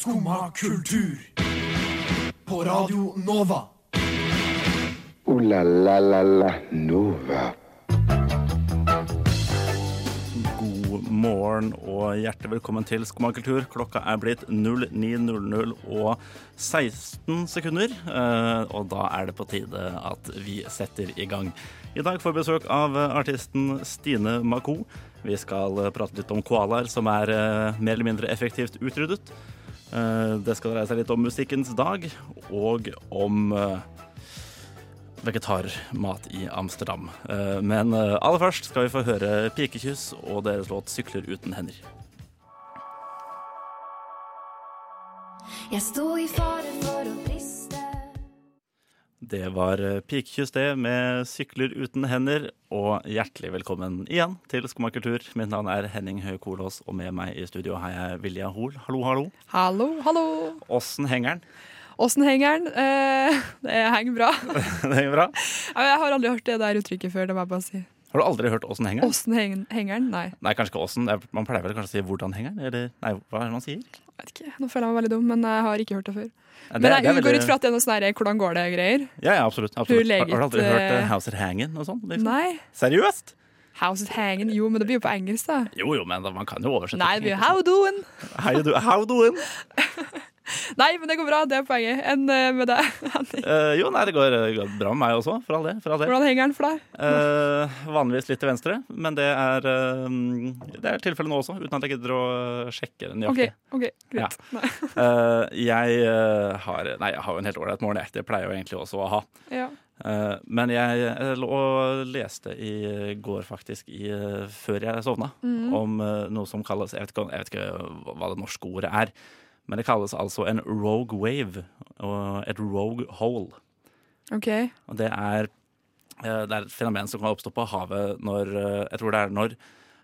Skumma kultur. På Radio Nova. O-la-la-la-la Nova. God morgen og hjertelig velkommen til Skumma kultur. Klokka er blitt 09.00 og 16 sekunder. eh, Og da er det på tide at vi setter i gang. I dag får vi besøk av artisten Stine Mako. Vi skal prate litt om koalaer som er eh, mer eller mindre effektivt utryddet. Eh, Det skal dreie seg litt om musikkens dag og om eh, vegetarmat i Amsterdam. Eh, Men aller først skal vi få høre Pikekyss og deres låt 'Sykler uten hender'. Jeg sto i fare for å. Det var eh, Pikekyss det, med 'Sykler uten hender'. Og hjertelig velkommen igjen til Skomakultur. Mitt navn er Henning Høie Kolås, og med meg i studio har jeg Vilja Hoel. Hallo, hallo. Hallo, hallo. Åssen henger den? Åssen henger den? Eh, det henger bra. Det henger bra. Jeg har aldri hørt det der uttrykket før. det må jeg bare si. Har du aldri hørt åssen henger den? Åssen heng- henger den? Nei, Nei, kanskje ikke åssen. Man pleier vel kanskje å si 'hvordan henger den'? Eller nei, hva er det man sier? jeg vet ikke. Nå føler jeg meg veldig dum, men jeg har ikke hørt det før. Ja, det- Men jeg er går veldig- ut fra at det er noe sånn hvordan går det-greier. Ja, ja, absolutt. absolutt. Har, har du aldri hørt uh, 'House It Hangin' og sånn? Liksom? Nei. Seriøst? House is hanging. Jo, men det blir jo på engelsk, da. Jo, jo, men man kan jo oversette. Nei, det blir jo how doing. How do- How doing? Nei, men det går bra. Det er poenget. Enn eh, med deg? uh, jo, nei, det går, eh, går bra med meg også, for all det. For all det. Hvordan henger den for deg? Uh, vanligvis litt til venstre, men det er, uh, det er tilfellet nå også, uten at jeg gidder å sjekke den nøyaktig. ok, greit. ja. uh, jeg har Nei, jeg har jo en helt ålreit morgen, jeg. Det pleier jeg jo egentlig også å ha. Ja. Men jeg, lå og leste i går, faktisk, i, før jeg sovna, mm. om noe som kalles jeg vet, ikke, jeg vet ikke hva det norske ordet er, men det kalles altså en rogue wave og et rogue hole. Okay. Og det er, eh, det er et fenomen som kan oppstå på havet når eh, Jeg tror det er når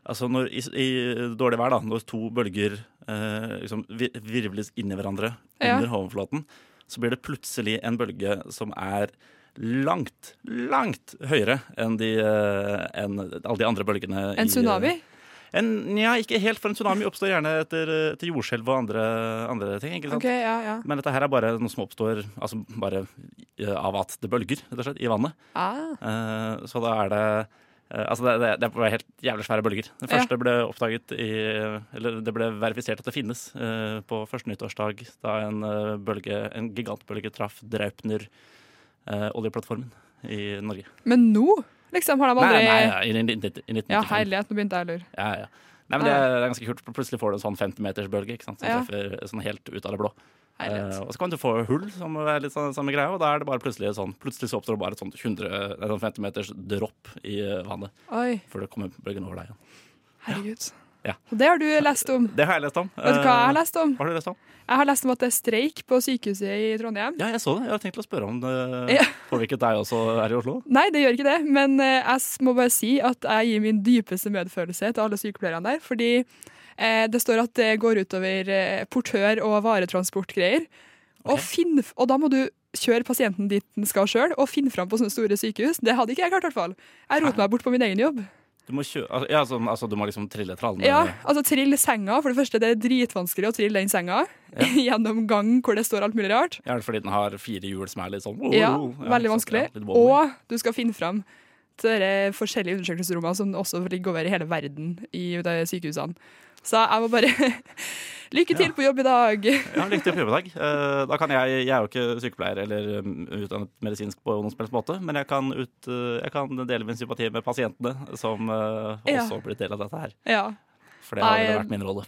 Altså når i, i dårlig vær, da, når to bølger eh, liksom vir- virvles inn i hverandre Ja. under havflåten, så blir det plutselig en bølge som er langt, langt høyere enn, de, eh, enn alle de andre bølgene. i, En tsunami? eh, En, ja, ikke helt, for en tsunami oppstår gjerne etter, etter jordskjelv og andre, andre ting. ikke sant? OK, ja, ja. Men dette her er bare noe som oppstår altså bare eh, av at det bølger rett og slett, i vannet. Ah. Uh, så da er det uh, Altså det, det, det er helt jævlig svære bølger. Den Ja. første ble oppdaget i Eller det ble verifisert at det finnes uh, på første nyttårsdag da en eh, bølge, en gigantbølge traff Draupner, eh, oljeplattformen i Norge. Men nå, liksom, har de aldri Nei, nei, nei, i, i, i, i 1995. Ja, herlighet, nå begynte jeg å lure. Ja, ja. Nei, men det er, det er ganske kult. Plutselig får du en sånn 50-metersbølge ikke sant? som Ja. treffer sånn helt ut av det blå. Eh, og så kan du få hull, som er litt sånn, samme greia, og da er det bare plutselig sånn Plutselig så oppstår det bare et sånt 100, nei, sånn 50 meters dropp i eh, vannet Oi, før det kommer bølgen over deg igjen. herregud. Ja. Og det har du lest om. Det har jeg lest om. Vet du hva jeg har Eh, lest om? Hva har du lest om? Jeg har lest om at det er streik på sykehuset i Trondheim. Ja, jeg så det. Jeg har tenkt å spørre om det Ja. påvirket deg også her i Oslo. Nei, det gjør ikke det, men eh, jeg må bare si at jeg gir min dypeste medfølelse til alle sykepleierne der. Fordi eh, det står at det går utover portør- og varetransportgreier. Og, finn, og da må du kjøre pasienten dit den skal sjøl, og finne fram på sånne store sykehus. Det hadde ikke jeg klart, i hvert fall. Jeg roter meg bort på min egen jobb. Du må, kjø altså, ja, altså, altså, du må liksom trille trallene Ja, altså trille senga. For det første, det er dritvanskelig å trille den senga gjennom gang hvor det står alt mulig rart. Ja, fordi den har fire hjul som er litt sånn Ja, veldig vanskelig. ja, wobbly. Og du skal finne fram til de forskjellige undersøkelsesrommene som også ligger over i hele verden i de sykehusene. Så jeg må bare Lykke til på jobb i dag! Ja, lykke til på jobb i dag. Eh, da kan jeg, jeg er jo ikke sykepleier eller um, utdannet medisinsk på noen som måte, men jeg kan, ut, eh, jeg kan dele min sympati med pasientene som også Ja. blitt blir del av dette her. Ja. For det har Nei, vært min rolle.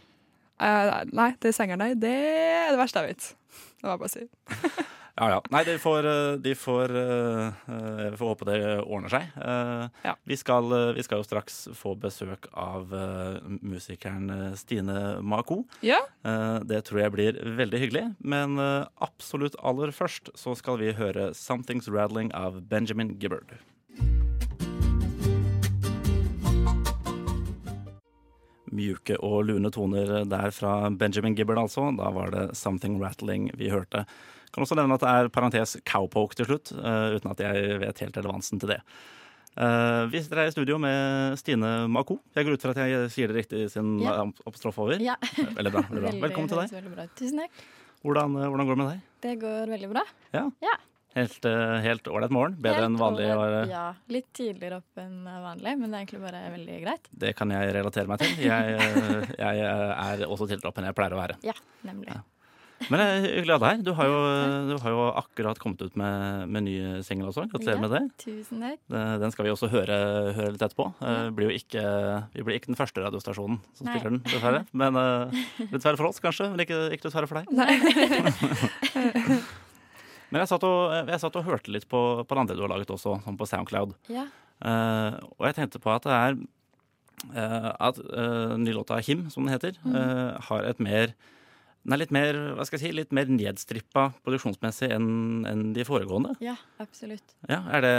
Uh, nei, det er sengeren der. Det er det verste jeg vet. Det må jeg bare si. Ja, ja. Nei, de får, eh, de får eh, får håpe det ordner seg. Ja. vi, skal, vi skal jo straks få besøk av musikeren Stine Mako. Ja. Det tror jeg blir veldig hyggelig. Men absolutt aller først så skal vi høre 'Something's Rattling' av Benjamin Gibbard. Mjuke og lune toner der fra Benjamin Gibbard, altså. Da var det 'Something Rattling' vi hørte. Kan også nevne at det er parentes cowpoke til slutt, eh, uten at jeg vet helt relevansen til det. Uh, vi sitter her i studio med Stine Mako. Jeg går ut fra at jeg sier det riktig sin Ja. apostrof over. Ja. Veldig bra. Veldig bra. Velkommen til deg. Bra. Tusen takk. Hvordan, eh, hvordan går det med deg? Det går veldig bra. Ja. ja. helt ålreit morgen? Bedre enn vanlig? Ja, litt tidligere opp enn vanlig, men det er egentlig bare veldig greit. Det kan jeg relatere meg til. Jeg, eh, jeg er også tidligere opp enn jeg pleier å være. Ja, nemlig. Ja. Men det er hyggelig å ha deg her. Du har jo, du har jo akkurat kommet ut med, med ny singel også. Gratulerer Ja. med det. Tusen takk. Den skal vi også høre, høre litt etterpå. Eh, Ja. Blir jo ikke, vi blir ikke den første radiostasjonen som Nei. spiller den, dessverre. Men uh, Dessverre for oss, kanskje, men ikke, ikke dessverre for deg. Nei. Men jeg satt, og, jeg satt og hørte litt på, på det andre du har laget også, sånn på Soundcloud. Ja. Uh, og jeg tenkte på at det er uh, At uh, nylåta låta 'Him', som den heter, mm. eh, har et mer den er litt mer hva skal jeg si, litt mer nedstrippa produksjonsmessig enn enn de foregående. ja, absolutt. Ja, er det,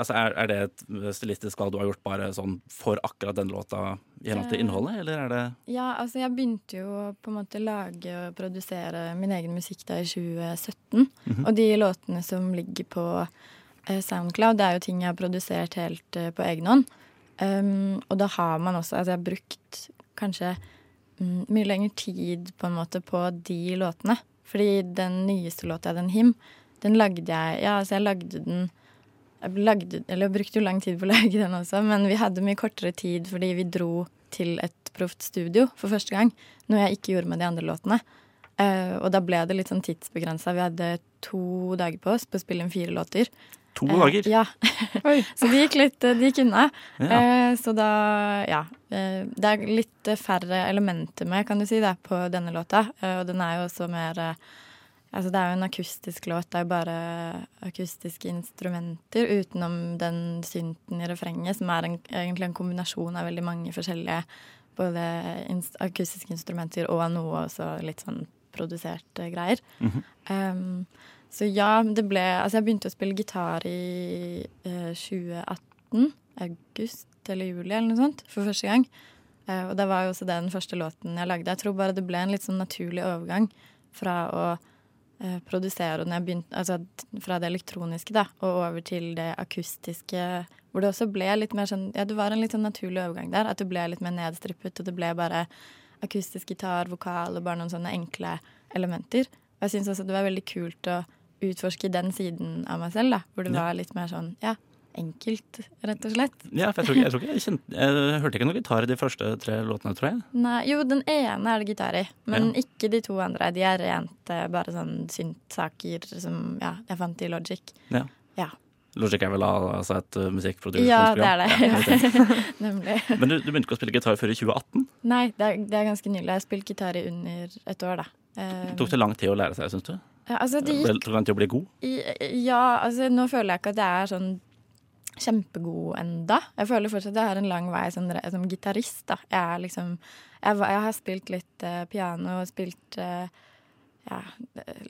altså er, er det et stilistisk valg du har gjort bare sånn for akkurat den låta i henhold til Eh. innholdet, eller er det Ja, altså jeg begynte jo å på en måte lage og produsere min egen musikk da i 2017. Mhm. Og de låtene som ligger på eh, Soundcloud, det er jo ting jeg har produsert helt eh, på egen hånd. Um, og da har man også Altså jeg har brukt kanskje mm, mye lengre tid på en måte på de låtene. Fordi den nyeste låta, den Him, den lagde jeg Ja, altså jeg lagde den jeg lagde, eller jeg brukte jo lang tid på å lage den også, men vi hadde mye kortere tid fordi vi dro til et proft studio for første gang. Noe jeg ikke gjorde med de andre låtene. Uh, og da ble det litt sånn tidsbegrensa. Vi hadde to dager på oss på å spille inn fire låter. To Eh, dager? ja. Så det gikk litt Det gikk unna. Ja. Eh, så da, ja. Eh, det er litt eh, færre elementer med, kan du si, da, på denne låta. Eh, og den er jo også mer eh, Altså, det er jo en akustisk låt. Det er jo bare akustiske instrumenter utenom den synten i refrenget, som er en, egentlig en kombinasjon av veldig mange forskjellige både akustiske instrumenter og noe også litt sånn produserte greier. Mhm. Um, så ja, det ble Altså, jeg begynte å spille gitar i eh, 2018. August eller juli eller noe sånt. For første gang. Eh, og det var jo også den første låten jeg lagde. Jeg tror bare det ble en litt sånn naturlig overgang fra å eh, produsere når jeg begynte, altså fra det elektroniske da, og over til det akustiske. Hvor det også ble litt mer sånn Ja, det var en litt sånn naturlig overgang der. At det ble litt mer nedstrippet, og det ble bare akustisk gitar, vokal og bare noen sånne enkle elementer. Og jeg syns også det var veldig kult å utforske den siden av meg selv, da. Hvor det Ja. var litt mer sånn, ja, enkelt, rett og slett. Ja, for jeg tror ikke jeg, tror ikke jeg, kjente, jeg hørte ikke noe gitar i de første tre låtene, tror jeg. Nei, jo, den ene er det gitar i, men ikke de to andre. De er rent eh, bare sånn synt-saker som ja, jeg fant i Logic. Ja. Ja. Logic er vel altså et uh, Ja, det er det. Ja. Nemlig. Men du, du begynte ikke å spille gitar før i 2018? Nei, det er, det er ganske nylig. Jeg har spilt gitar i under et år, da. Det Tok det lang tid å lære seg, syns du? Ja, altså, det gikk Tok det lang tid å bli god? i- Ja, altså nå føler jeg ikke at jeg er sånn kjempegod enda. Jeg føler fortsatt at jeg har en lang vei som, som gitarist, da. Jeg liksom Jeg, jeg har spilt litt uh, piano og spilt uh, ja,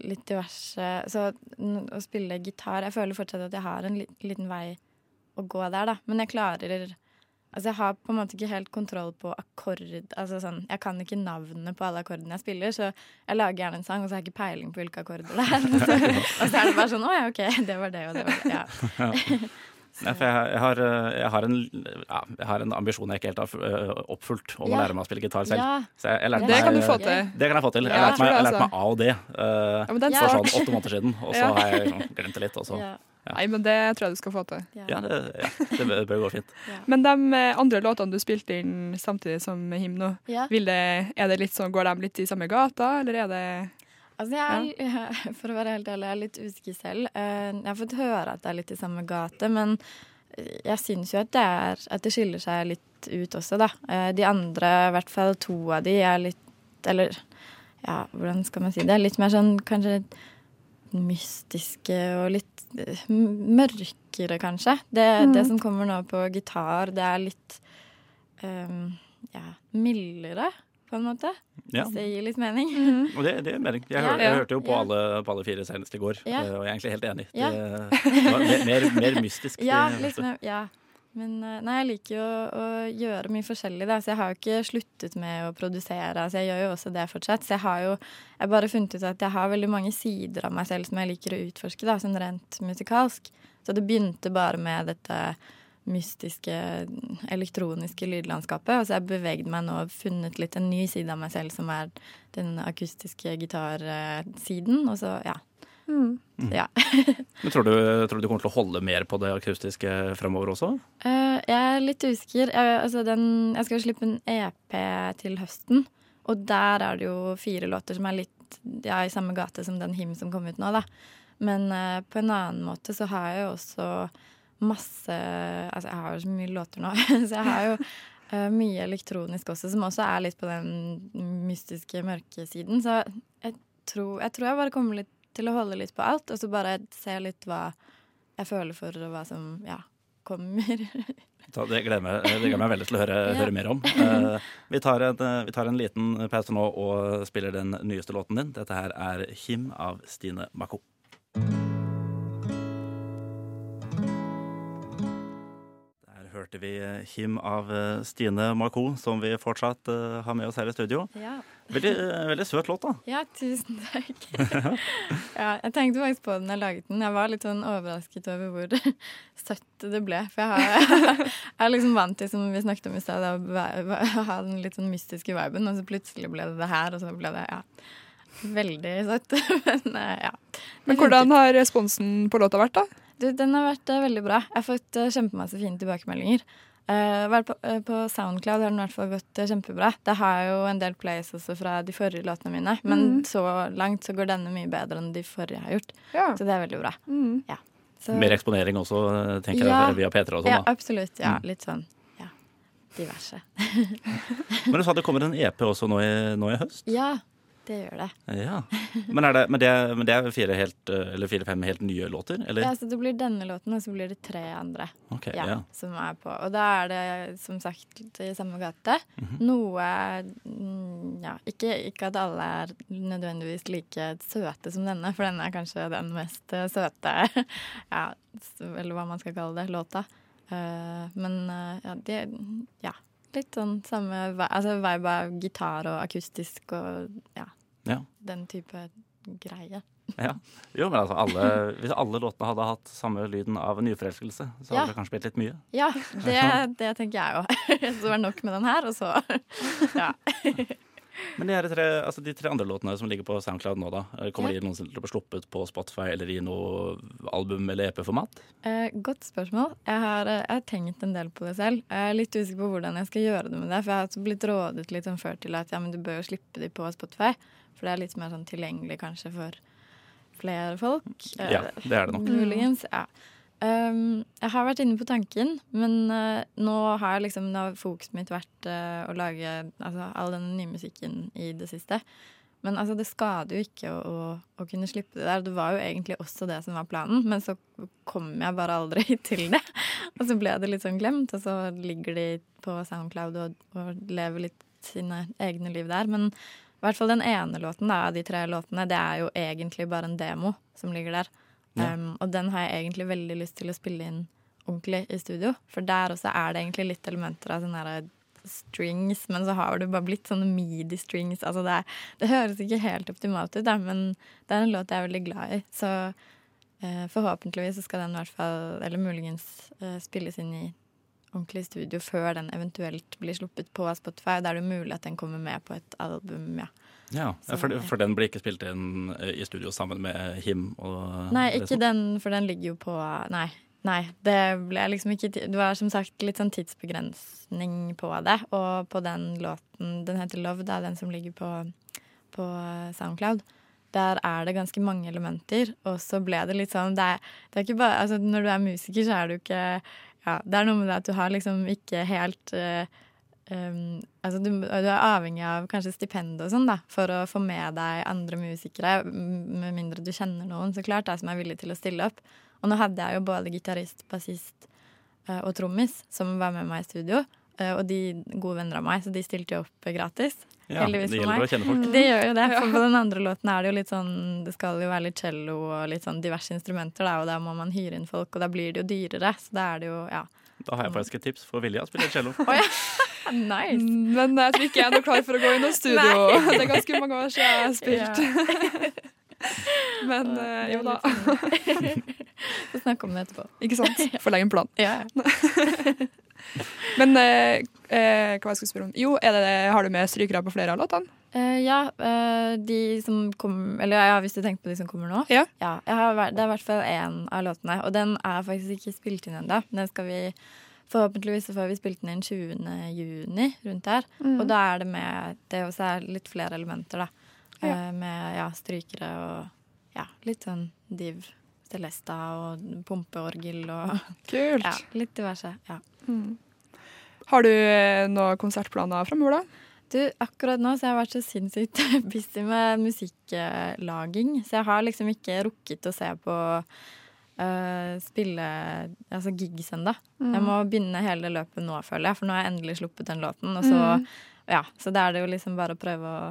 litt diverse Så å spille gitar Jeg føler fortsatt at jeg har en li liten vei å gå der, da. Men jeg klarer Altså, jeg har på en måte ikke helt kontroll på akkord Altså sånn, Jeg kan ikke navnene på alle akkordene jeg spiller, så jeg lager gjerne en sang, og så har jeg ikke peiling på hvilke akkorder det er. og så er det bare sånn Å ja, OK, det var det, og det var det. Ja. Nei, for jeg, jeg, har, uh, jeg, har en, ja, jeg har en ambisjon jeg ikke helt har oppfullt, om om å lære meg å spille gitar selv. Ja. Så jeg, jeg lærte Det meg, kan du få til. Det kan jeg få til. Jeg Ja, lærte meg, jeg det, lærte meg A og D uh, Ja, men den Ja. for sånn åtte måneder siden, og så Ja. har jeg liksom glemt det litt. Og så. Ja. Nei, men det tror jeg du skal få til. Ja, det, ja, det bør- bør gå fint. Men de eh, andre låtene du spilte inn samtidig som Him nå, Ja. vil det, er det litt sånn, går de litt i samme gata, eller er det Altså, jeg er, for å være helt ærlig, jeg er litt usikker selv. Eh, Jeg har fått høre at det er litt i samme gate, men jeg syns jo at det, er, at det skiller seg litt ut også, da. Eh, De andre, i hvert fall to av de, er litt Eller ja, hvordan skal man si det? Litt mer sånn kanskje mystiske og litt eh, mørkere, kanskje. Det, det som kommer nå på gitar, det er litt um, ja, mildere, på en måte. Ja. Hvis det gir litt mening. Og det, det er mening. Jeg, Ja. hør, jeg hørte jo på Ja. alle, på alle fire senest i går, Ja. uh, og jeg er egentlig helt enig. Ja. Det, var mer, mer, mer mystisk. Ja, det- litt mer, ja. Men eh, nei, jeg liker jo å, å gjøre mye forskjellig, da. Så jeg har jo ikke sluttet med å produsere. Altså, jeg gjør jo også det fortsatt. Så jeg har jo jeg bare funnet ut at jeg har veldig mange sider av meg selv som jeg liker å utforske, da, sånn rent musikalsk. Så det begynte bare med dette mystiske elektroniske lydlandskapet. Og så har jeg bevegd meg nå og funnet litt en ny side av meg selv, som er den akustiske gitarsiden. Og så, ja. Mm. Så, ja. Men tror du, tror du du kommer til å holde mer på det akustiske fremover også? Uh, jeg er litt usikker. Jeg, altså den, jeg skal slippe en EP til høsten, og der er det jo fire låter som er litt ja, i samme gate som den Him som kom ut nå, da. Men uh, på en annen måte så har jeg jo også masse Altså, jeg har jo så mye låter nå, så jeg har jo uh, mye elektronisk også, som også er litt på den mystiske, mørke siden. Så jeg tror, jeg tror jeg bare kommer litt til å holde litt på alt, og så bare se litt hva jeg føler for, og hva som ja, kommer. Det, gleder meg, det gleder meg veldig til å høre, Ja. høre mer om. Eh, vi, tar en, eh, vi tar en liten pause nå og spiller den nyeste låten din. Dette her er Him av Stine Mako. Der hørte vi Him av eh, Stine Mako, som vi fortsatt eh, har med oss her i studio. ja. Veldig, eh, veldig søt låt, da. Ja, tusen takk. ja, jeg tenkte faktisk på den jeg laget den. Jeg var litt sånn overrasket over hvor søtt det ble. For jeg, har, jeg er liksom vant til, som vi snakket om i stad, å ha den litt sånn mystiske viben, og så plutselig ble det det her, og så ble det ja, veldig søtt. Men eh, ja. Men hvordan har responsen på låta vært, da? du, den har vært eh, veldig bra. Jeg har fått uh, kjempemasse fine tilbakemeldinger. Eh, vært på, uh, på Soundcloud har den i hvert fall gått eh, kjempebra. Det har jo en del plays også fra de forrige låtene mine, men mm. så langt så går denne mye bedre enn de forrige har gjort. Ja. Så det er veldig bra. Mm. Så, Mer eksponering også, tenker Ja. jeg, via P3 og sånn. ja, absolutt. Ja, Mm. litt sånn ja, diverse. Men du sa det kommer en EP også nå i, nå i høst? Ja, det gjør det. Ja. Men, er det, men, det, men det er fire helt, eh, fire-fem helt nye låter, eller? Ja, så det blir denne låten, og så blir det tre andre. okay, ja, ja. som er på. Og da er det som sagt i samme gate. Mhm. Noe mm, Ja, ikke, ikke at alle er nødvendigvis like søte som denne, for denne er kanskje den mest eh, søte Ja, eller hva man skal kalle det, låta. Eh, men ja, det Ja. Litt sånn samme altså vibe av gitar og akustisk og ja, Ja. den type greie. Ja. Jo, men altså, alle, hvis alle låtene hadde hatt samme lyden av nyforelskelse, så hadde Ja. det kanskje blitt litt mye. Ja, det, det tenker jeg òg. Så det var nok med den her, og så Ja. Men de, tre, altså de tre andre låtene som ligger på SoundCloud nå, da, eh, kommer Ja. de noensinne til å bli sluppet på Spotify eller i noe album- eller EP-format? Eh, godt spørsmål. Jeg har, eh, jeg har tenkt en del på det selv. Jeg er litt usikker på hvordan jeg skal gjøre det med det. For jeg har blitt rådet litt sånn før til at ja, men du bør jo slippe de på Spotify. For det er litt mer sånn tilgjengelig kanskje for flere folk. Eh, Ja, det er det nok. Muligens. Ja. Um, jeg har vært inne på tanken, men uh, nå har liksom, nå har fokuset mitt vært uh, å lage altså, all denne nye musikken i det siste. Men altså, det skader jo ikke å, å, å kunne slippe det der. Det var jo egentlig også det som var planen, men så kom jeg bare aldri til det. Og så ble det litt sånn glemt, og så ligger de på Soundcloud og, og lever litt sine egne liv der. Men i hvert fall den ene låten da, av de tre låtene, det er jo egentlig bare en demo som ligger der. Ja. Um, og den har jeg egentlig veldig lyst til å spille inn ordentlig i studio. For der også er det egentlig litt elementer av sånne her strings, men så har det bare blitt sånne midi-strings. Altså det, er, det høres ikke helt optimalt ut, da, men det er en låt jeg er veldig glad i. Så uh, forhåpentligvis så skal den i hvert fall, eller muligens, uh, spilles inn i ordentlig studio før den eventuelt blir sluppet på Spotify. Da er det mulig at den kommer med på et album, ja. Ja, for, for den blir ikke spilt inn eh, i studio sammen med Him og Nei, ikke den, for den ligger jo på Nei. Nei, det ble liksom ikke Det var som sagt litt sånn tidsbegrensning på det. Og på den låten, den heter Love, det er den som ligger på, på Soundcloud. Der er det ganske mange elementer, og så ble det litt sånn det er, det er bare, altså Når du er musiker, så er du ikke ja, Det er noe med det at du har liksom ikke helt uh, um, altså du, du er avhengig av kanskje stipend og sånn da, for å få med deg andre musikere, med mindre du kjenner noen, så klart, da, som er villig til å stille opp. Og nå hadde jeg jo både gitarist, bassist uh, og trommis som var med meg i studio. Uh, og de gode venner av meg, så de stilte jo opp gratis. Ja, heldigvis det gjelder å kjenne folk. Det gjør jo det, for på den andre låten er det jo litt sånn Det skal jo være litt cello og litt sånn diverse instrumenter, da, og da må man hyre inn folk, og da blir det jo dyrere. Så da er det jo Ja. Da har jeg faktisk et tips for Vilja. Spiller cello. Nice! Men jeg tror ikke jeg er noe klar for å gå i noe studio. Det er ganske mange år siden jeg har spilt. Men uh, jo da. Få snakke om det etterpå. Ikke sant? For legge en plan. Ja, Men eh, eh, hva jeg skulle spørre om Jo, er det, har du med strykere på flere av låtene? Eh, ja, eh, de som kommer Eller ja, hvis du tenker på de som kommer nå. Ja. jeg har, det er i hvert fall én av låtene, og den er faktisk ikke spilt inn ennå. Den skal vi Forhåpentligvis så får vi spilt den inn 20. juni, rundt der. Og da er det med Det også er litt flere elementer, da. Ja. Eh, med ja, strykere og ja, litt sånn div. Celesta og pumpeorgel og Kult. ja, litt diverse. Ja. Har du eh, noen konsertplaner framover, da? Du, akkurat nå så har jeg vært så sinnssykt busy med musikklaging, så jeg har liksom ikke rukket å se på uh, spille altså gigs ennå. Jeg må begynne hele løpet nå, føler jeg, for nå har jeg endelig sluppet den låten. Og så, ja, så da er det jo liksom bare å prøve å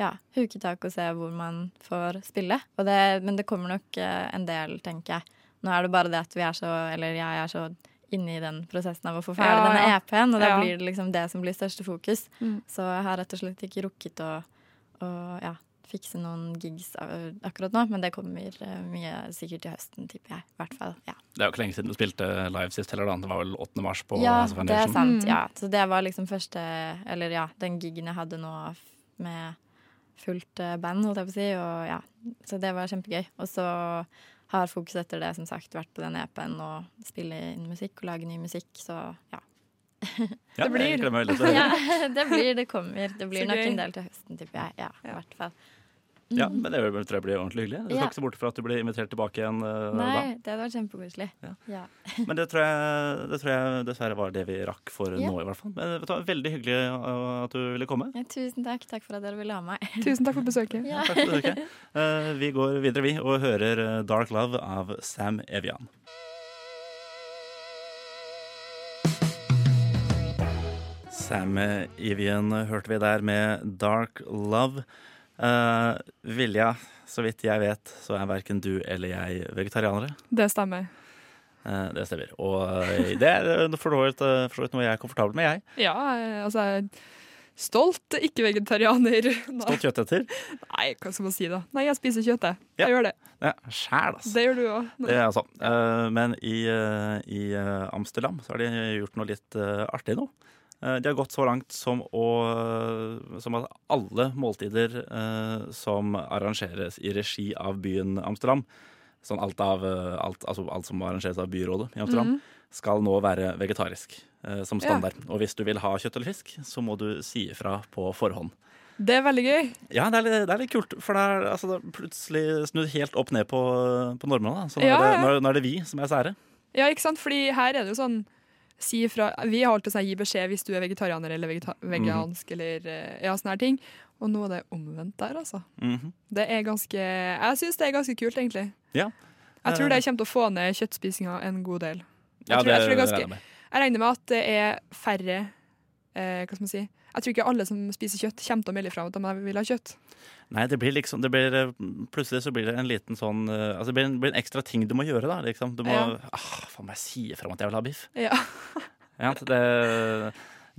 ja, huketak og se hvor man får spille. Og det, men det kommer nok eh, en del, tenker jeg. Nå er det bare det at vi er så, eller jeg er så inne i den prosessen av å få ferdig Ja, denne ja. EP-en, og da Ja. blir det liksom det som blir største fokus. Mm. Så jeg har rett og slett ikke rukket å, å ja, fikse noen gigs akkurat nå, men det kommer eh, mye sikkert til høsten, tipper jeg. I hvert fall. Ja, Det er jo ikke lenge siden du spilte live sist heller, da. Det var vel 8. mars på ja House Ja, det er sant. Mm. Ja. Så det var liksom første Eller ja, den gigen jeg hadde nå med fullt eh, band, holdt jeg på å si. Og ja, så det var kjempegøy. Og så har fokus etter det som sagt vært på den EP-en og spille inn musikk og lage ny musikk, så ja. Ja, Det blir- jeg gleder meg veldig til det. ja det blir, det kommer. Det blir Så nok gøy. en del til høsten, tipper jeg. Ja, i hvert fall. Ja, men det tror jeg blir ordentlig hyggelig. Du skal Ja. ikke se bort fra at du blir invitert tilbake igjen uh, Nei, det hadde vært kjempekoselig. Ja. Ja. Men det tror, jeg, det tror jeg dessverre var det vi rakk for Ja. nå, i hvert fall. Men det var Veldig hyggelig eh, at du ville komme. Ja, tusen takk. Takk for at dere ville ha meg. Tusen takk for besøket. Ja. Takk for besøket. Uh, vi går videre, vi, og hører Dark Love av Sam Evian. Sam Evian hørte vi der med Dark Love. Eh, Vilja, så vidt jeg vet, så er verken du eller jeg vegetarianere. Det stemmer. Uh, det stemmer. Og uh, det er for så vidt noe jeg er komfortabel med, jeg. Ja, altså Stolt ikke-vegetarianer. Stolt kjøtteter. Nei, hva skal man si da? Nei, jeg spiser kjøtt, jeg. Ja. Jeg gjør det. Ja, Sjæl, altså. Det gjør du òg. Altså. Men i, i Amsterdam så har de gjort noe litt artig nå. Eh, de har gått så langt som, å, som at alle måltider eh, som arrangeres i regi av byen Amsterdam, sånn alt, av, eh, alt, altså alt som arrangeres av byrådet i Amsterdam, skal nå være vegetarisk som som Ja. standard. Og hvis du vil ha kjøtt eller fisk, så må du si ifra på forhånd. Det er veldig gøy. Ja, det er litt, det er litt kult, for det er, altså, det er plutselig snudd helt opp ned på, på normene. Så nå, Ja, er det, nå, nå er det vi som er sære. Ja, ikke sant? Fordi her er det jo sånn si ifra, Vi har alltid sånn gi beskjed hvis du er vegetarianer eller vegeta vegansk eller eh, ja, sånne her ting. Og nå er det omvendt der, altså. Mhm. Det er ganske Jeg syns det er ganske kult, egentlig. Ja. Jeg tror det kommer til å få ned kjøttspisinga en god del. Jeg Ja, tror- jeg tror det er ganske- regner. Jeg regner med at det er færre eh, Hva skal man si Jeg tror ikke alle som spiser kjøtt, kommer til å melde fra om at de vil ha kjøtt. Nei, det blir liksom det blir, eh, Plutselig så blir det en liten sånn eh, Altså det blir en, blir en ekstra ting du må gjøre, da. Liksom. Du må Ja. ah, Faen meg si ifra om at jeg vil ha biff. Ja. Ja, det,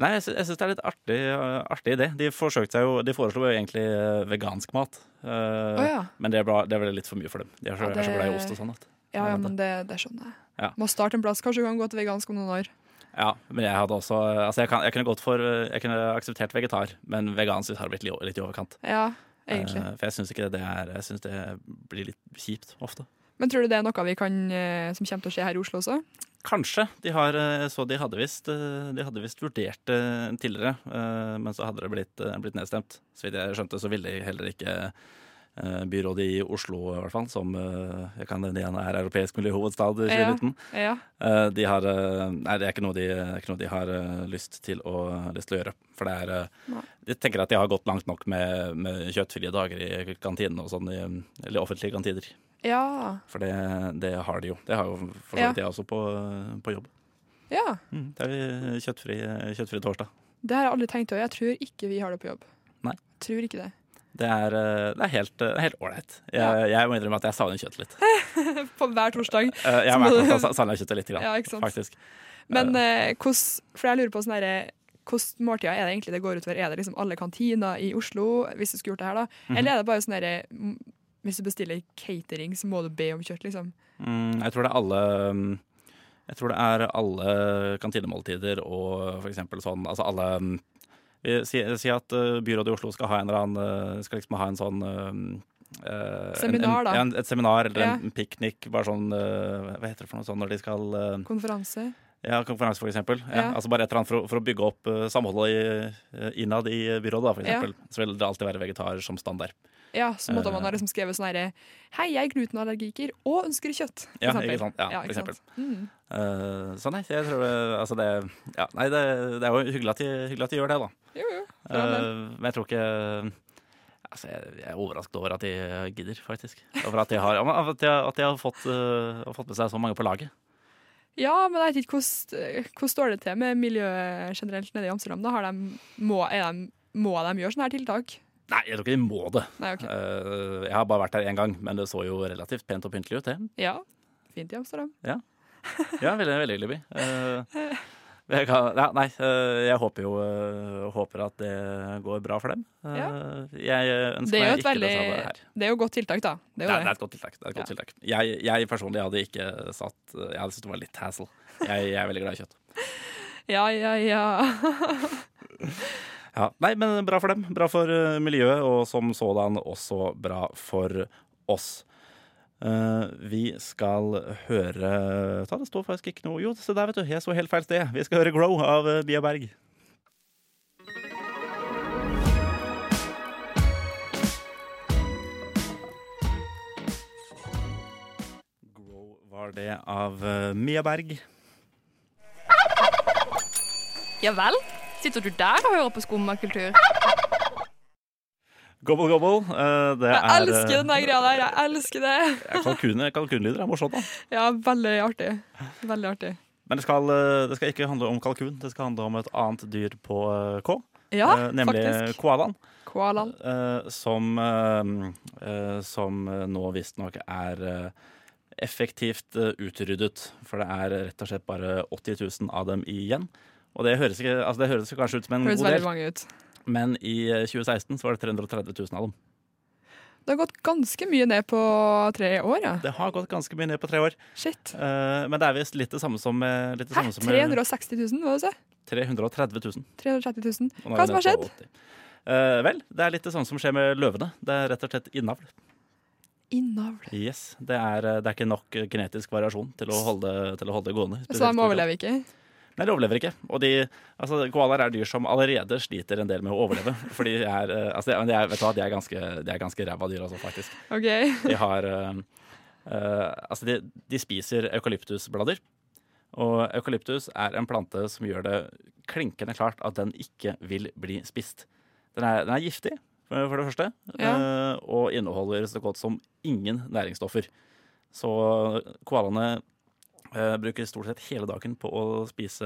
nei, jeg, sy- syns det er litt artig, eh, artig idé. De forsøkte seg jo De foreslo jo egentlig vegansk mat. Uh, oh, ja. Men det ble, det ble litt for mye for dem. De er så, Ja, er så glad i ost og sånn. At. Ja, ja, men det, det skjønner jeg. Ja. Må starte en plass. Kanskje du kan gå til vegansk om noen år. Ja, men jeg hadde også Altså, jeg, kan, jeg kunne gått for Jeg kunne akseptert vegetar, men vegansk har blitt litt i overkant. Ja, egentlig. Eh, for jeg syns ikke det er Jeg synes det blir litt kjipt ofte. Men tror du det er noe vi kan, eh, som kommer til å skje her i Oslo også? Kanskje. De har, eh, så de hadde visst De hadde visst vurdert det tidligere, men så hadde det blitt, blitt nedstemt. Så vidt jeg skjønte, så ville de heller ikke byrådet i Oslo, i hvert fall, som eh, jeg kan nevne igjen er europeisk miljøhovedstad i Ja. 2019. Ja. Eh, De har, eh, nei, det er ikke noe de, ikke noe de har eh, lyst til å, lyst til å gjøre. For det er eh, Nei. Jeg tenker at de har gått langt nok med, med kjøttfrie dager i kantinene og sånn, eller offentlige kantiner. Ja. For det, det har de jo. Det har jo for så vidt jeg også på, på jobb. ja. Mm, det er kjøttfri, kjøttfri torsdag. Det har jeg aldri tenkt over. Jeg tror ikke vi har det på jobb. Nei. Jeg tror ikke det. Det er, eh, det er helt er ålreit. Jeg, Ja. jeg må innrømme at jeg savner kjøtt litt. På hver torsdag. Eh, Jeg Så har må vært du- med på å savne kjøttet litt, grann, Ja, faktisk. Men uh, hos, For jeg lurer på sånn herre Hvilke måltider er det egentlig det går utover? Er det liksom alle kantiner i Oslo, hvis du skulle gjort det her, da? Mhm. Eller er det bare sånn herre mm, hvis du bestiller catering, så må du be om kjøtt, liksom. Mm, jeg tror det er alle mm, Jeg tror det er alle kantinemåltider og for eksempel sånn Altså alle sier si at eh, byrådet i Oslo skal ha en eller annen eh, Skal liksom ha en sånn Uh, Seminar, en, en, da. en, et seminar eller Ja. en piknik. Bare sånn uh, Hva heter det for noe sånn når de skal uh, Konferanse. Ja, konferanse, for eksempel. Ja, Ja. Altså bare et eller annet for, for å bygge opp eh, samholdet i, eh, innad i byrådet, da, for eksempel. Så vil det alltid være vegetar som standard. Ja, så måtte man ha Eh. liksom skrevet sånn herre Hei, jeg er glutenallergiker og ønsker kjøtt. Ja, ikke sant? Ja, for ikke sant? Mm. Uh, så nei, jeg tror det, altså det, ja, nei, det, det er jo hyggelig at, de, hyggelig at de gjør det, da. Jo, jo. for. Eh, men jeg tror ikke altså jeg, jeg er overrasket over at de gidder, faktisk. Over at de har, at de, at de har, fått, uh, fått med seg så mange på laget. Ja, men jeg vet ikke hvordan, hvordan står det til med miljøet generelt nede i Amsterdam. Da har de, må, er de, må de gjøre sånne her tiltak? Nei, jeg tror ikke de må det. Nei, okay. uh, jeg har bare vært der én gang, men det så jo relativt pent og pyntelig ut, det. Ja, fint i Amsterdam. Ja, veldig, veldig hyggelig by. Uh, jeg, kan, ja, nei, eh, jeg håper jo håper at det går bra for dem. Ja. Jeg ønsker Det er meg ikke veldig det samme her. Det er jo godt tiltak, da. Det Det er jo det er det. et godt tiltak. Det er et godt Ja. tiltak. Jeg, jeg personlig hadde ikke satt Jeg hadde syntes det var litt hassle. Jeg, jeg er veldig glad i kjøtt. Ja, ja, ja. Ja, nei, men bra for dem. Bra for eh, miljøet, og som sådan også bra for oss. Uh, vi skal høre Ta, det står faktisk ikke noe Jo, se der, vet du. Jeg så helt feil sted. Vi skal høre Grow av eh, Bia Berg. Grow var det av Mia Berg. Ja vel? Sitter du der og hører på skummakultur? Gobble, gobble. eh, det Jeg er elsker den greia der. Jeg elsker det. Kalkunlyder kalkun, er morsomt, da. Ja, veldig artig. Veldig artig. Men det skal, eh, det skal ikke handle om kalkun, det skal handle om et annet dyr på eh, K. Ja, eh, nemlig faktisk. koalaen. Koalaen. eh, som eh, eh, som eh, nå visstnok er eh, effektivt eh, utryddet. For det er rett og slett bare 80 000 av dem igjen. Og det høres, ikke, altså det høres kanskje ut som en Høres god del, mange ut. men i eh, 2016 så var det 330 000 av dem. Det har gått ganske mye ned på tre år, ja. Det har gått ganske mye ned på tre år. Shit. Uh, men det er visst litt det samme som litt det Hæ? samme som 360 000, hva sa du? 330 000. 330 000. Og nå er Hva som har skjedd? på 80. Eh, vel, det er litt det samme som skjer med løvene. Det er rett og slett innavl. Innavl. Yes, det er, eh, det er ikke nok eh, genetisk variasjon til å holde, til å holde det gående. Så de overlever ikke? Nei, de overlever ikke. Og de, altså, koalaer er dyr som allerede sliter en del med å overleve. For de er, eh, altså, de er, vet du hva, de er ganske, de er ganske ræva dyr, altså, faktisk. Okay. De har eh, Altså, de, de spiser eukalyptusblader. Og eukalyptus er en plante som gjør det klinkende klart at den ikke vil bli spist. Den er, den er giftig, for, det første, Ja. og inneholder så godt som ingen næringsstoffer. Så koalaene eh, bruker stort sett hele dagen på å spise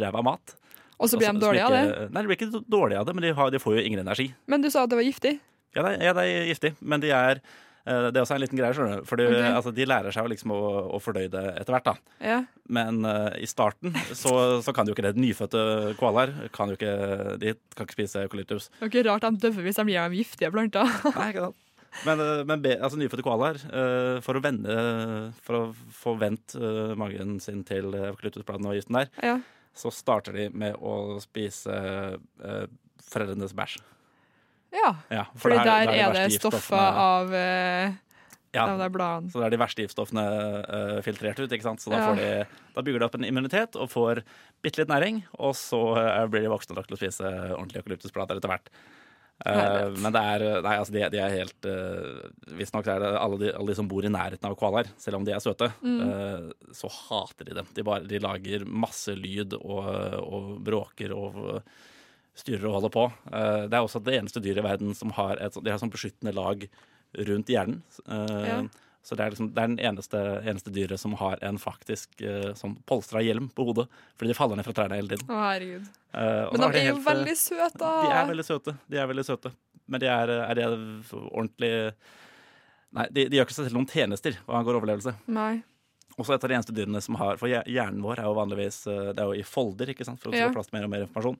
ræva mat. Og så blir Altså, de dårlige av det? Nei, de blir ikke dårlige av det, men de, har, de får jo ingen energi. Men du sa at det var giftig? Ja, det, er- ja, det er giftig, men de er uh, det er også en liten greie, skjønner du. For okay. altså, de lærer seg liksom å, å fordøye det etter hvert. da. Ja. Men uh, i starten så, så kan jo ikke det. Nyfødte koalaer kan jo ikke, de kan ikke spise eukalyptus. Det er ikke rart de døver hvis de gir dem giftige planter. Nei, ikke sant? Men, eh, men be, altså, nyfødte koalaer, eh, for, å vende, for å få vendt eh, magen sin til eukalyptusbladene og giften der, ja. så starter de med å spise foreldrenes bæsj. ja. Ja, for Fordi der, der er verste det stoffer av eh, ja. Så da er de verste giftstoffene uh, filtrert ut. ikke sant? Så da, Ja. får de, da bygger de opp en immunitet og får bitte litt næring. Og så uh, blir de voksne nok til å spise ordentlige eukalyptusblader etter hvert. Herlighet. men det er Nei, altså, de, de er helt uh, Visstnok er det alle de, alle de som bor i nærheten av koalaer, selv om de er søte, Mm. uh, så hater de dem. De, bare, de lager masse lyd og, og bråker og styrer og holder på. Uh, det er også det eneste dyret i verden som har et de har sånn beskyttende lag rundt hjernen. Uh, Ja. Så det er, liksom, det er den eneste, eneste dyret som har en faktisk uh, sånn polstra hjelm på hodet. Fordi de faller ned fra trærne hele tiden. Å, herregud. Uh, Men de er jo helt, eh, veldig søte, da. De er veldig søte. De er veldig søte. Men de er, er de ordentlig Nei, de, de gjør ikke seg selv noen tjenester hva angår overlevelse. Nei. Også et av de eneste dyrene som har For hjernen vår er jo vanligvis eh, Det er jo i folder, ikke sant, for å Ja. få plass til mer og mer informasjon.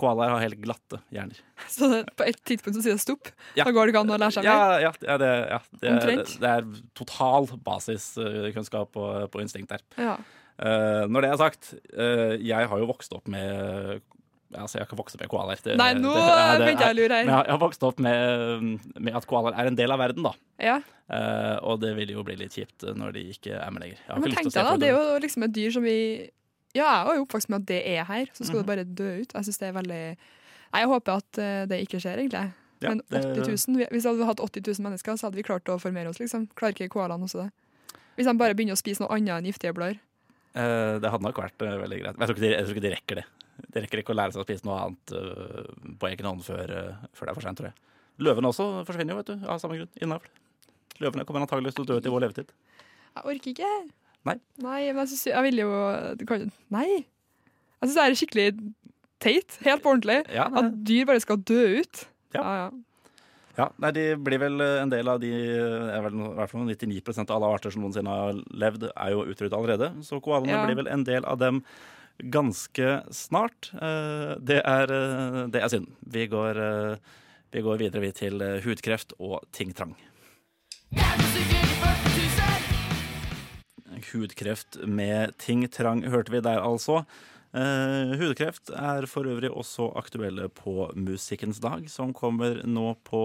Koalaer har helt glatte hjerner. Så det, på et tidspunkt så sier det stopp. Ja. Da går det ikke an å lære seg mer. Ja, ja, ja, det, ja det, er, det er total basiskunnskap på, på instinkt der. Ja. Eh, når det er sagt, uh, jeg har jo vokst opp med Altså, jeg har ikke vokst opp med koalaer. Nei, nå begynte jeg å lure her. jeg, jeg har vokst opp med, med at koalaer er en del av verden, da. Ja. Uh, og det vil jo bli litt kjipt når de ikke er med lenger. Men tenk deg da, det er jo liksom et dyr som vi Ja, jeg er jo oppvokst med at det er her, så skal det bare dø ut. Jeg synes det er veldig Nei, Jeg håper at eh, det ikke skjer, egentlig. Ja, Men 80 000, vi- hvis vi hadde hatt 80 000 mennesker, så hadde vi klart å formere oss, liksom. Klarer ikke koalaene også det? Hvis de bare begynner å spise noe annet enn giftige blader. Uh, det hadde nok vært uh, veldig greit. Men jeg tror, ikke de, jeg tror ikke de rekker det. De rekker ikke å lære seg å spise noe annet uh, på egen hånd før, eh, før det er for sent, tror jeg. Løvene også forsvinner jo, vet du, av samme grunn. Innavl. Løvene kommer antakeligvis til å dø ut i vår levetid. Jeg orker ikke. Nei. Nei, men jeg, synes, jeg vil jo du kan, Nei. Jeg syns det er skikkelig teit. Helt på ordentlig. Ja. At dyr bare skal dø ut. Ja. Ah, ja. Ja, nei, De blir vel eh, en del av de eh, er vel, i hvert fall 99 av alle arter som noensinne har levd, er jo utryddet allerede. Så koalene Ja. blir vel en del av dem ganske snart. Eh, Det er, det er synd. Vi går, vi går videre vi til hudkreft og ting-trang. Hudkreft med ting-trang hørte vi der, altså. Eh, hudkreft er for øvrig også aktuelle på Musikkens dag, som kommer nå på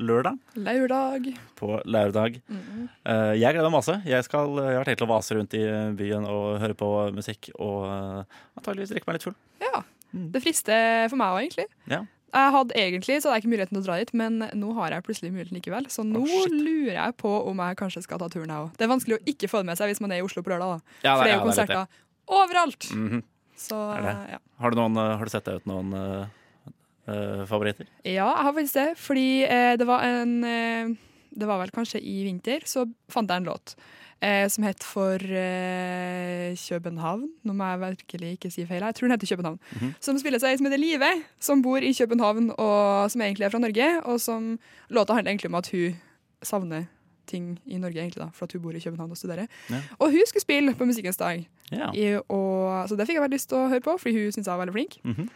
lørdag. Lørdag. På lørdag. Eh, jeg gleder meg masse. Jeg, skal, jeg har tenkt å vase rundt i byen og høre på musikk og uh, antakeligvis drikke meg litt full. Ja. Mm. Det frister for meg òg, egentlig. Ja. Jeg hadde egentlig så hadde jeg ikke muligheten til å dra dit, men nå har jeg plutselig muligheten likevel. Så nå oh, lurer jeg på om jeg kanskje skal ta turen, jeg òg. Det er vanskelig å ikke få det med seg hvis man er i Oslo på lørdag, da. Ja, For det er ja, jo det. konserter overalt. -hmm. Så Er det? ja. Har, du noen, eh, har du sett deg ut noen eh, favoritter? Ja, jeg har faktisk det. Fordi uh, det var en uh, Det var vel kanskje i vinter, så fant jeg en låt eh, som het For eh, København. Nå må jeg virkelig ikke si feil. Jeg tror den heter København. Mhm. Som spilles av ei som heter Live, som bor i København, og som egentlig er fra Norge. Og som Låta handler egentlig om at hun savner ting i Norge, egentlig da, for at hun bor i København og studerer. Ja. Og hun skulle spille på Musikkens dag, Ja. i, og, så det fikk jeg veldig lyst til å høre på, fordi hun syns jeg var veldig flink. Mhm.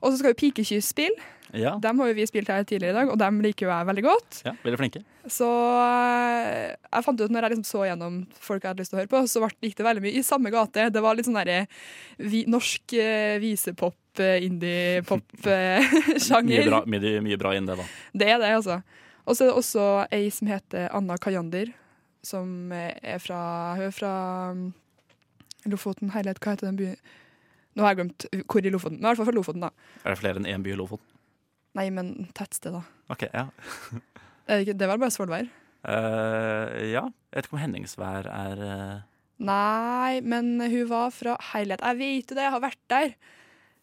Og så skal jo Pikekyss spille. ja. Dem har jo vi spilt her tidligere i dag, og dem liker jo jeg veldig godt. ja. Veldig flinke. Så eh, jeg fant ut når jeg liksom så gjennom folk jeg hadde lyst til å høre på, så gikk det veldig mye i samme gate. Det var litt sånn derre vi, norsk eh, visepop, eh, indie-pop-sjanger. mye, mye, mye bra inn det, da. det er det, altså. Og så er det også ei som heter Anna Kajander, som er fra Hun er fra um, Lofoten. Herlighet, hva heter den byen? Nå har jeg glemt hvor i Lofoten. Men i hvert fall fra Lofoten, da. Er det flere enn én by i Lofoten? Nei, men tettsted, da. Ok, ja. Er det, ikke, det var bare Svolvær. Eh, ja. Jeg vet ikke om Henningsvær er eh, Nei, men hun var fra Herlighet, jeg vet jo det, jeg har vært der.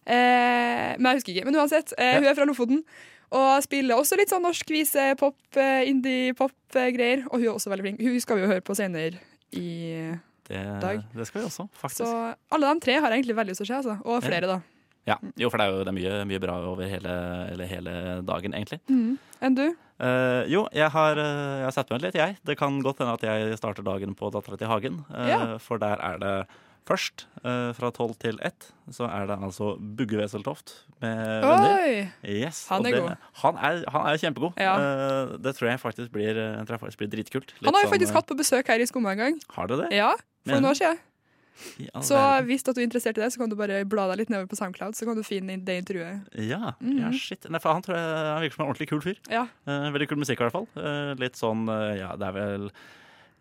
Eh, men jeg husker ikke. Men uansett, eh, Ja. hun er fra Lofoten. Og spiller også litt sånn norsk vise, pop, eh, indie-pop-greier. Og hun er også veldig flink. Hun skal vi jo høre på senere i det, Dag. det skal vi også, faktisk. Så alle de tre har jeg egentlig veldig lyst til å se, altså. Og flere, da. Ja, jo, for det er jo det er mye, mye bra over hele, eller hele dagen, egentlig. Enn du? Uh, jo, jeg har, eh, jeg har satt meg litt, jeg. Det kan godt hende at jeg starter dagen på Dattera til Hagen. Uh, Ja. For der er det først, uh, fra tolv til ett, så er det altså Bugge Weseltoft med venner. Yes, Han er det, god. Han er, han er kjempegod. Ja. Det tror jeg faktisk blir, jeg tror jeg faktisk blir dritkult. Litt Han har jo sånn, faktisk hatt på besøk her i Skumma en gang. Har det det? Ja, for noen år siden. Så hvis du er interessert i det, så kan du bare bla deg litt nedover på SoundCloud, så kan du finne det intervjuet. Ja, Mhm. ja, shit. Nei, for han tror jeg han virker som en ordentlig kul fyr. Ja. Eh, veldig kul musikk i hvert fall. Eh, litt sånn, eh, ja, det er vel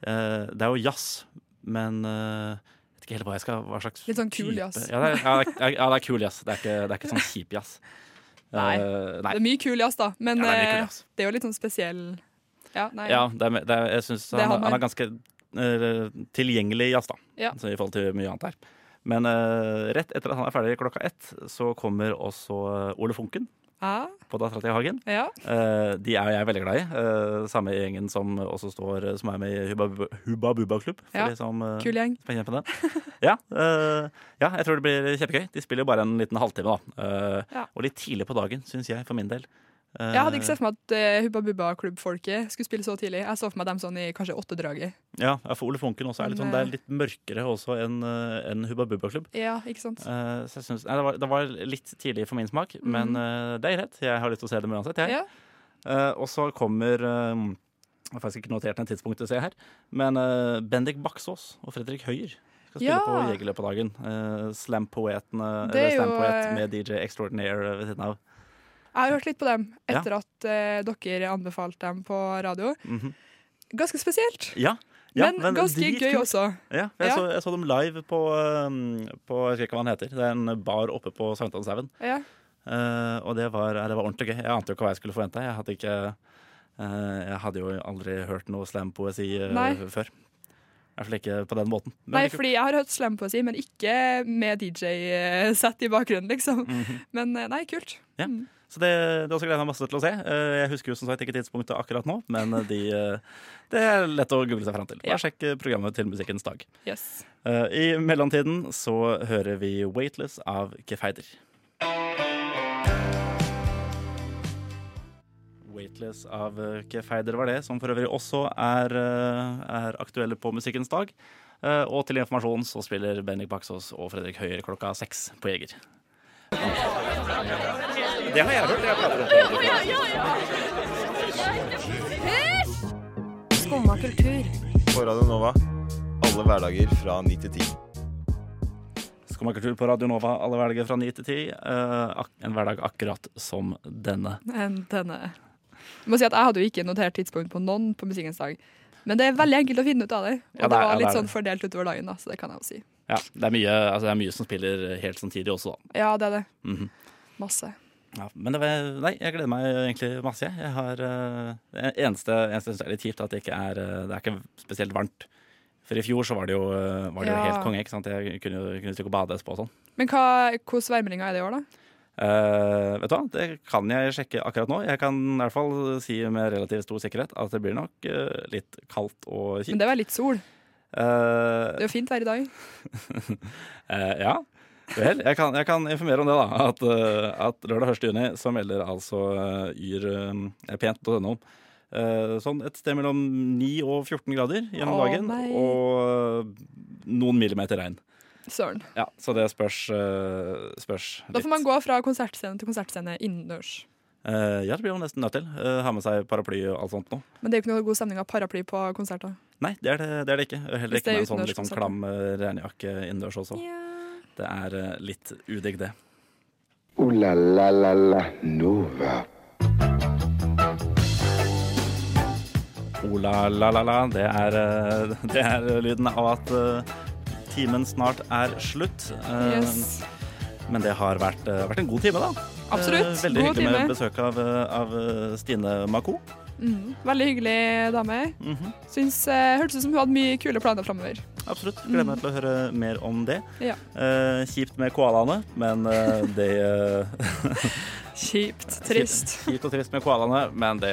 eh, Det er jo jazz, men uh, vet ikke helt hva jeg skal Hva slags Litt sånn kul type- jazz. Ja, det er, ja, det er, kul jazz. Det er ikke, det er ikke sånn kjip jazz. Nei. Eh, nei. Det er mye kul jazz, da, men det er eh, jazz. det er jo litt sånn spesiell Ja. Ja, det er, det er, jeg syns han, han er ganske eh, tilgjengelig jazz, da. Ja. Så I forhold til mye annet her. Men uh, rett etter at han er ferdig klokka ett, så kommer også eh, Ole Funken Ah. på Dattera til Hagen. ja. Uh, de er jeg veldig glad i. Uh, samme gjengen som også står Som er med i Hubba Hubba Bubba Klubb. Ja, som, eh, Kul gjeng. ja, eh, ja, jeg tror det blir kjempegøy. De spiller jo bare en liten halvtime, da. Eh. Og litt tidlig på dagen, syns jeg, for min del. Jeg hadde ikke sett for meg at uh, Hubba Bubba-klubbfolket skulle spille så tidlig. Jeg så for meg dem sånn i kanskje åttedraget. Ja, for Ole Funken også er litt sånn, det er eh, litt mørkere også enn en Hubba Bubba-klubb. Ja, ikke sant? Uh, så jeg synes, nei, det, var, det var litt tidlig for min smak, men uh, det er greit. Jeg har lyst til å se dem uansett. Jeg. Ja. Eh, og så kommer eh, Jeg har faktisk ikke notert en tidspunkt å se her, men Bendik Baksås og Fredrik Høyer skal spille Ja. på Jegerløpet-dagen. Uh, Slam-poetene, Det er eller Slam-poet eh, med DJ Extraordinaire ved siden av. Jeg har hørt litt på dem Ja. etter at uh, dere anbefalte dem på radio. Mhm. Ganske spesielt, Ja. ja, men, ganske dritkult. gøy også. Ja, jeg, Ja. Så, jeg så dem live på, um, på Jeg husker ikke hva han heter. Det er en bar oppe på Sankthanshaugen. Ja. Uh, og det var, det var ordentlig gøy. Jeg ante jo ikke hva jeg skulle forvente. Jeg hadde, ikke, uh, jeg hadde jo aldri hørt noe slampoesi uh, før. Iallfall ikke på den måten. Men Nei, fordi jeg har hørt slampoesi, men ikke med DJ-sett i bakgrunnen, liksom. Mhm. Men eh, nei, kult. Ja. Mm. Så det, det også gleder jeg meg masse til å se. Eh, jeg husker jo som sagt ikke tidspunktet akkurat nå, men de, eh, det er lett å google seg fram til. Bare sjekk eh, programmet til Musikkens dag. Yes. Eh, I mellomtiden så hører vi Weightless av Kefeider. Weightless av Kefeider var det, som for øvrig også er, eh, er aktuelle på Musikkens dag. Eh, Og til informasjon så spiller Bendik Baksås og Fredrik Høyer klokka seks på Jeger. Det har jeg hørt. Jeg prater om Skumma kultur. På Radio Nova. Alle hverdager fra 9 til 10. Skummakultur på Radio Nova alle hverdager fra 9 til 10. Eh, en hverdag akkurat som denne. En denne. Jeg må si at jeg hadde jo ikke notert tidspunkt på noen på Musikkens dag. Men det er veldig enkelt å finne ut av det. Og Ja, det er- det var litt litt det sånn fordelt utover dagen, da, så det kan jeg jo si. Ja, det er mye, altså det er mye som spiller helt samtidig også, da. Ja, det er det. Mhm. Masse. Ja, men det var, nei, jeg gleder meg egentlig masse. jeg. Har, uh, det eneste, eneste jeg synes er litt kjipt, at det ikke er, eh, det er ikke spesielt varmt. For i fjor så var det jo, eh, var det jo helt konge. ikke sant? Jeg kunne jo kunne stikke og bade etterpå og sånn. Men hva, hvordan værmeldinga er det i år, da? Uh, vet du hva, det kan jeg sjekke akkurat nå. Jeg kan i hvert fall si med relativt stor sikkerhet at det blir nok uh, litt kaldt og kjipt. Men det var litt sol. Uh, Det er jo fint vær i dag. Ja. Vel, jeg kan, jeg kan informere om det, da. At, eh, at lørdag 1. juni så melder altså uh, Yr uh, pent.no eh, sånn et sted mellom 9 og 14 grader gjennom Åh, dagen. nei. Og noen millimeter regn. Søren. Ja, så det spørs, eh, spørs Da får man gå fra konsertscene til konsertscene innendørs. Uh, ja, det blir man nesten nødt til. Uh, ha med seg paraply og alt sånt nå. Men det er jo ikke noe god stemning av paraply på konserter. Nei, det er det, det, er det ikke. Heller ikke er med en sånn litt sånn klam eh, regnjakke innendørs også. Det er eh, litt udigg, det. Ooh la la la la Nova. Ola la la la, det er, eh, det er lyden av at eh, timen snart er slutt. Eh, Yes. Men det har vært, eh, vært en god time, da. Absolutt. Eh, Veldig God hyggelig med besøk av, eh, av eh, Stine Mako. Mhm. Veldig hyggelig dame. Mhm, Syns eh, Hørtes ut som hun hadde mye kule planer framover. Absolutt. Gleder meg til å høre mer om det. Ja. Eh, kjipt med koalaene, men eh, det eh, Kjipt. Trist. Kjipt og trist med koalaene, men det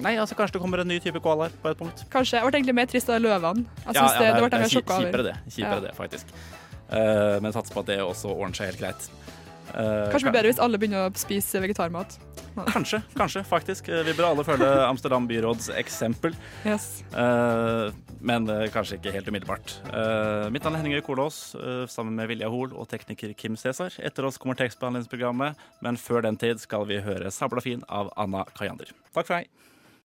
Nei, altså kanskje det kommer en ny type koalaer på et punkt. Kanskje. Jeg ble egentlig mer trist av løvene. Jeg Ja, synes ja, det, det, er- ble mer sjokka kjipere det, kjipere Ja. det faktisk. Uh, men satser på at det også ordner seg helt greit. Uh, Kanskje det blir bedre hvis alle begynner å spise vegetarmat. Kanskje, kanskje, faktisk. Vi bør alle følge Amsterdam byråds eksempel. Yes. Eh, men eh, kanskje ikke helt umiddelbart. Eh, mitt navn er Henning Kolås, uh, sammen med Vilja Hoel og tekniker Kim Cæsar. Etter oss kommer tekstbehandlingsprogrammet, men før den tid skal vi høre 'Sabla fin' av Anna Kajander. Takk for meg.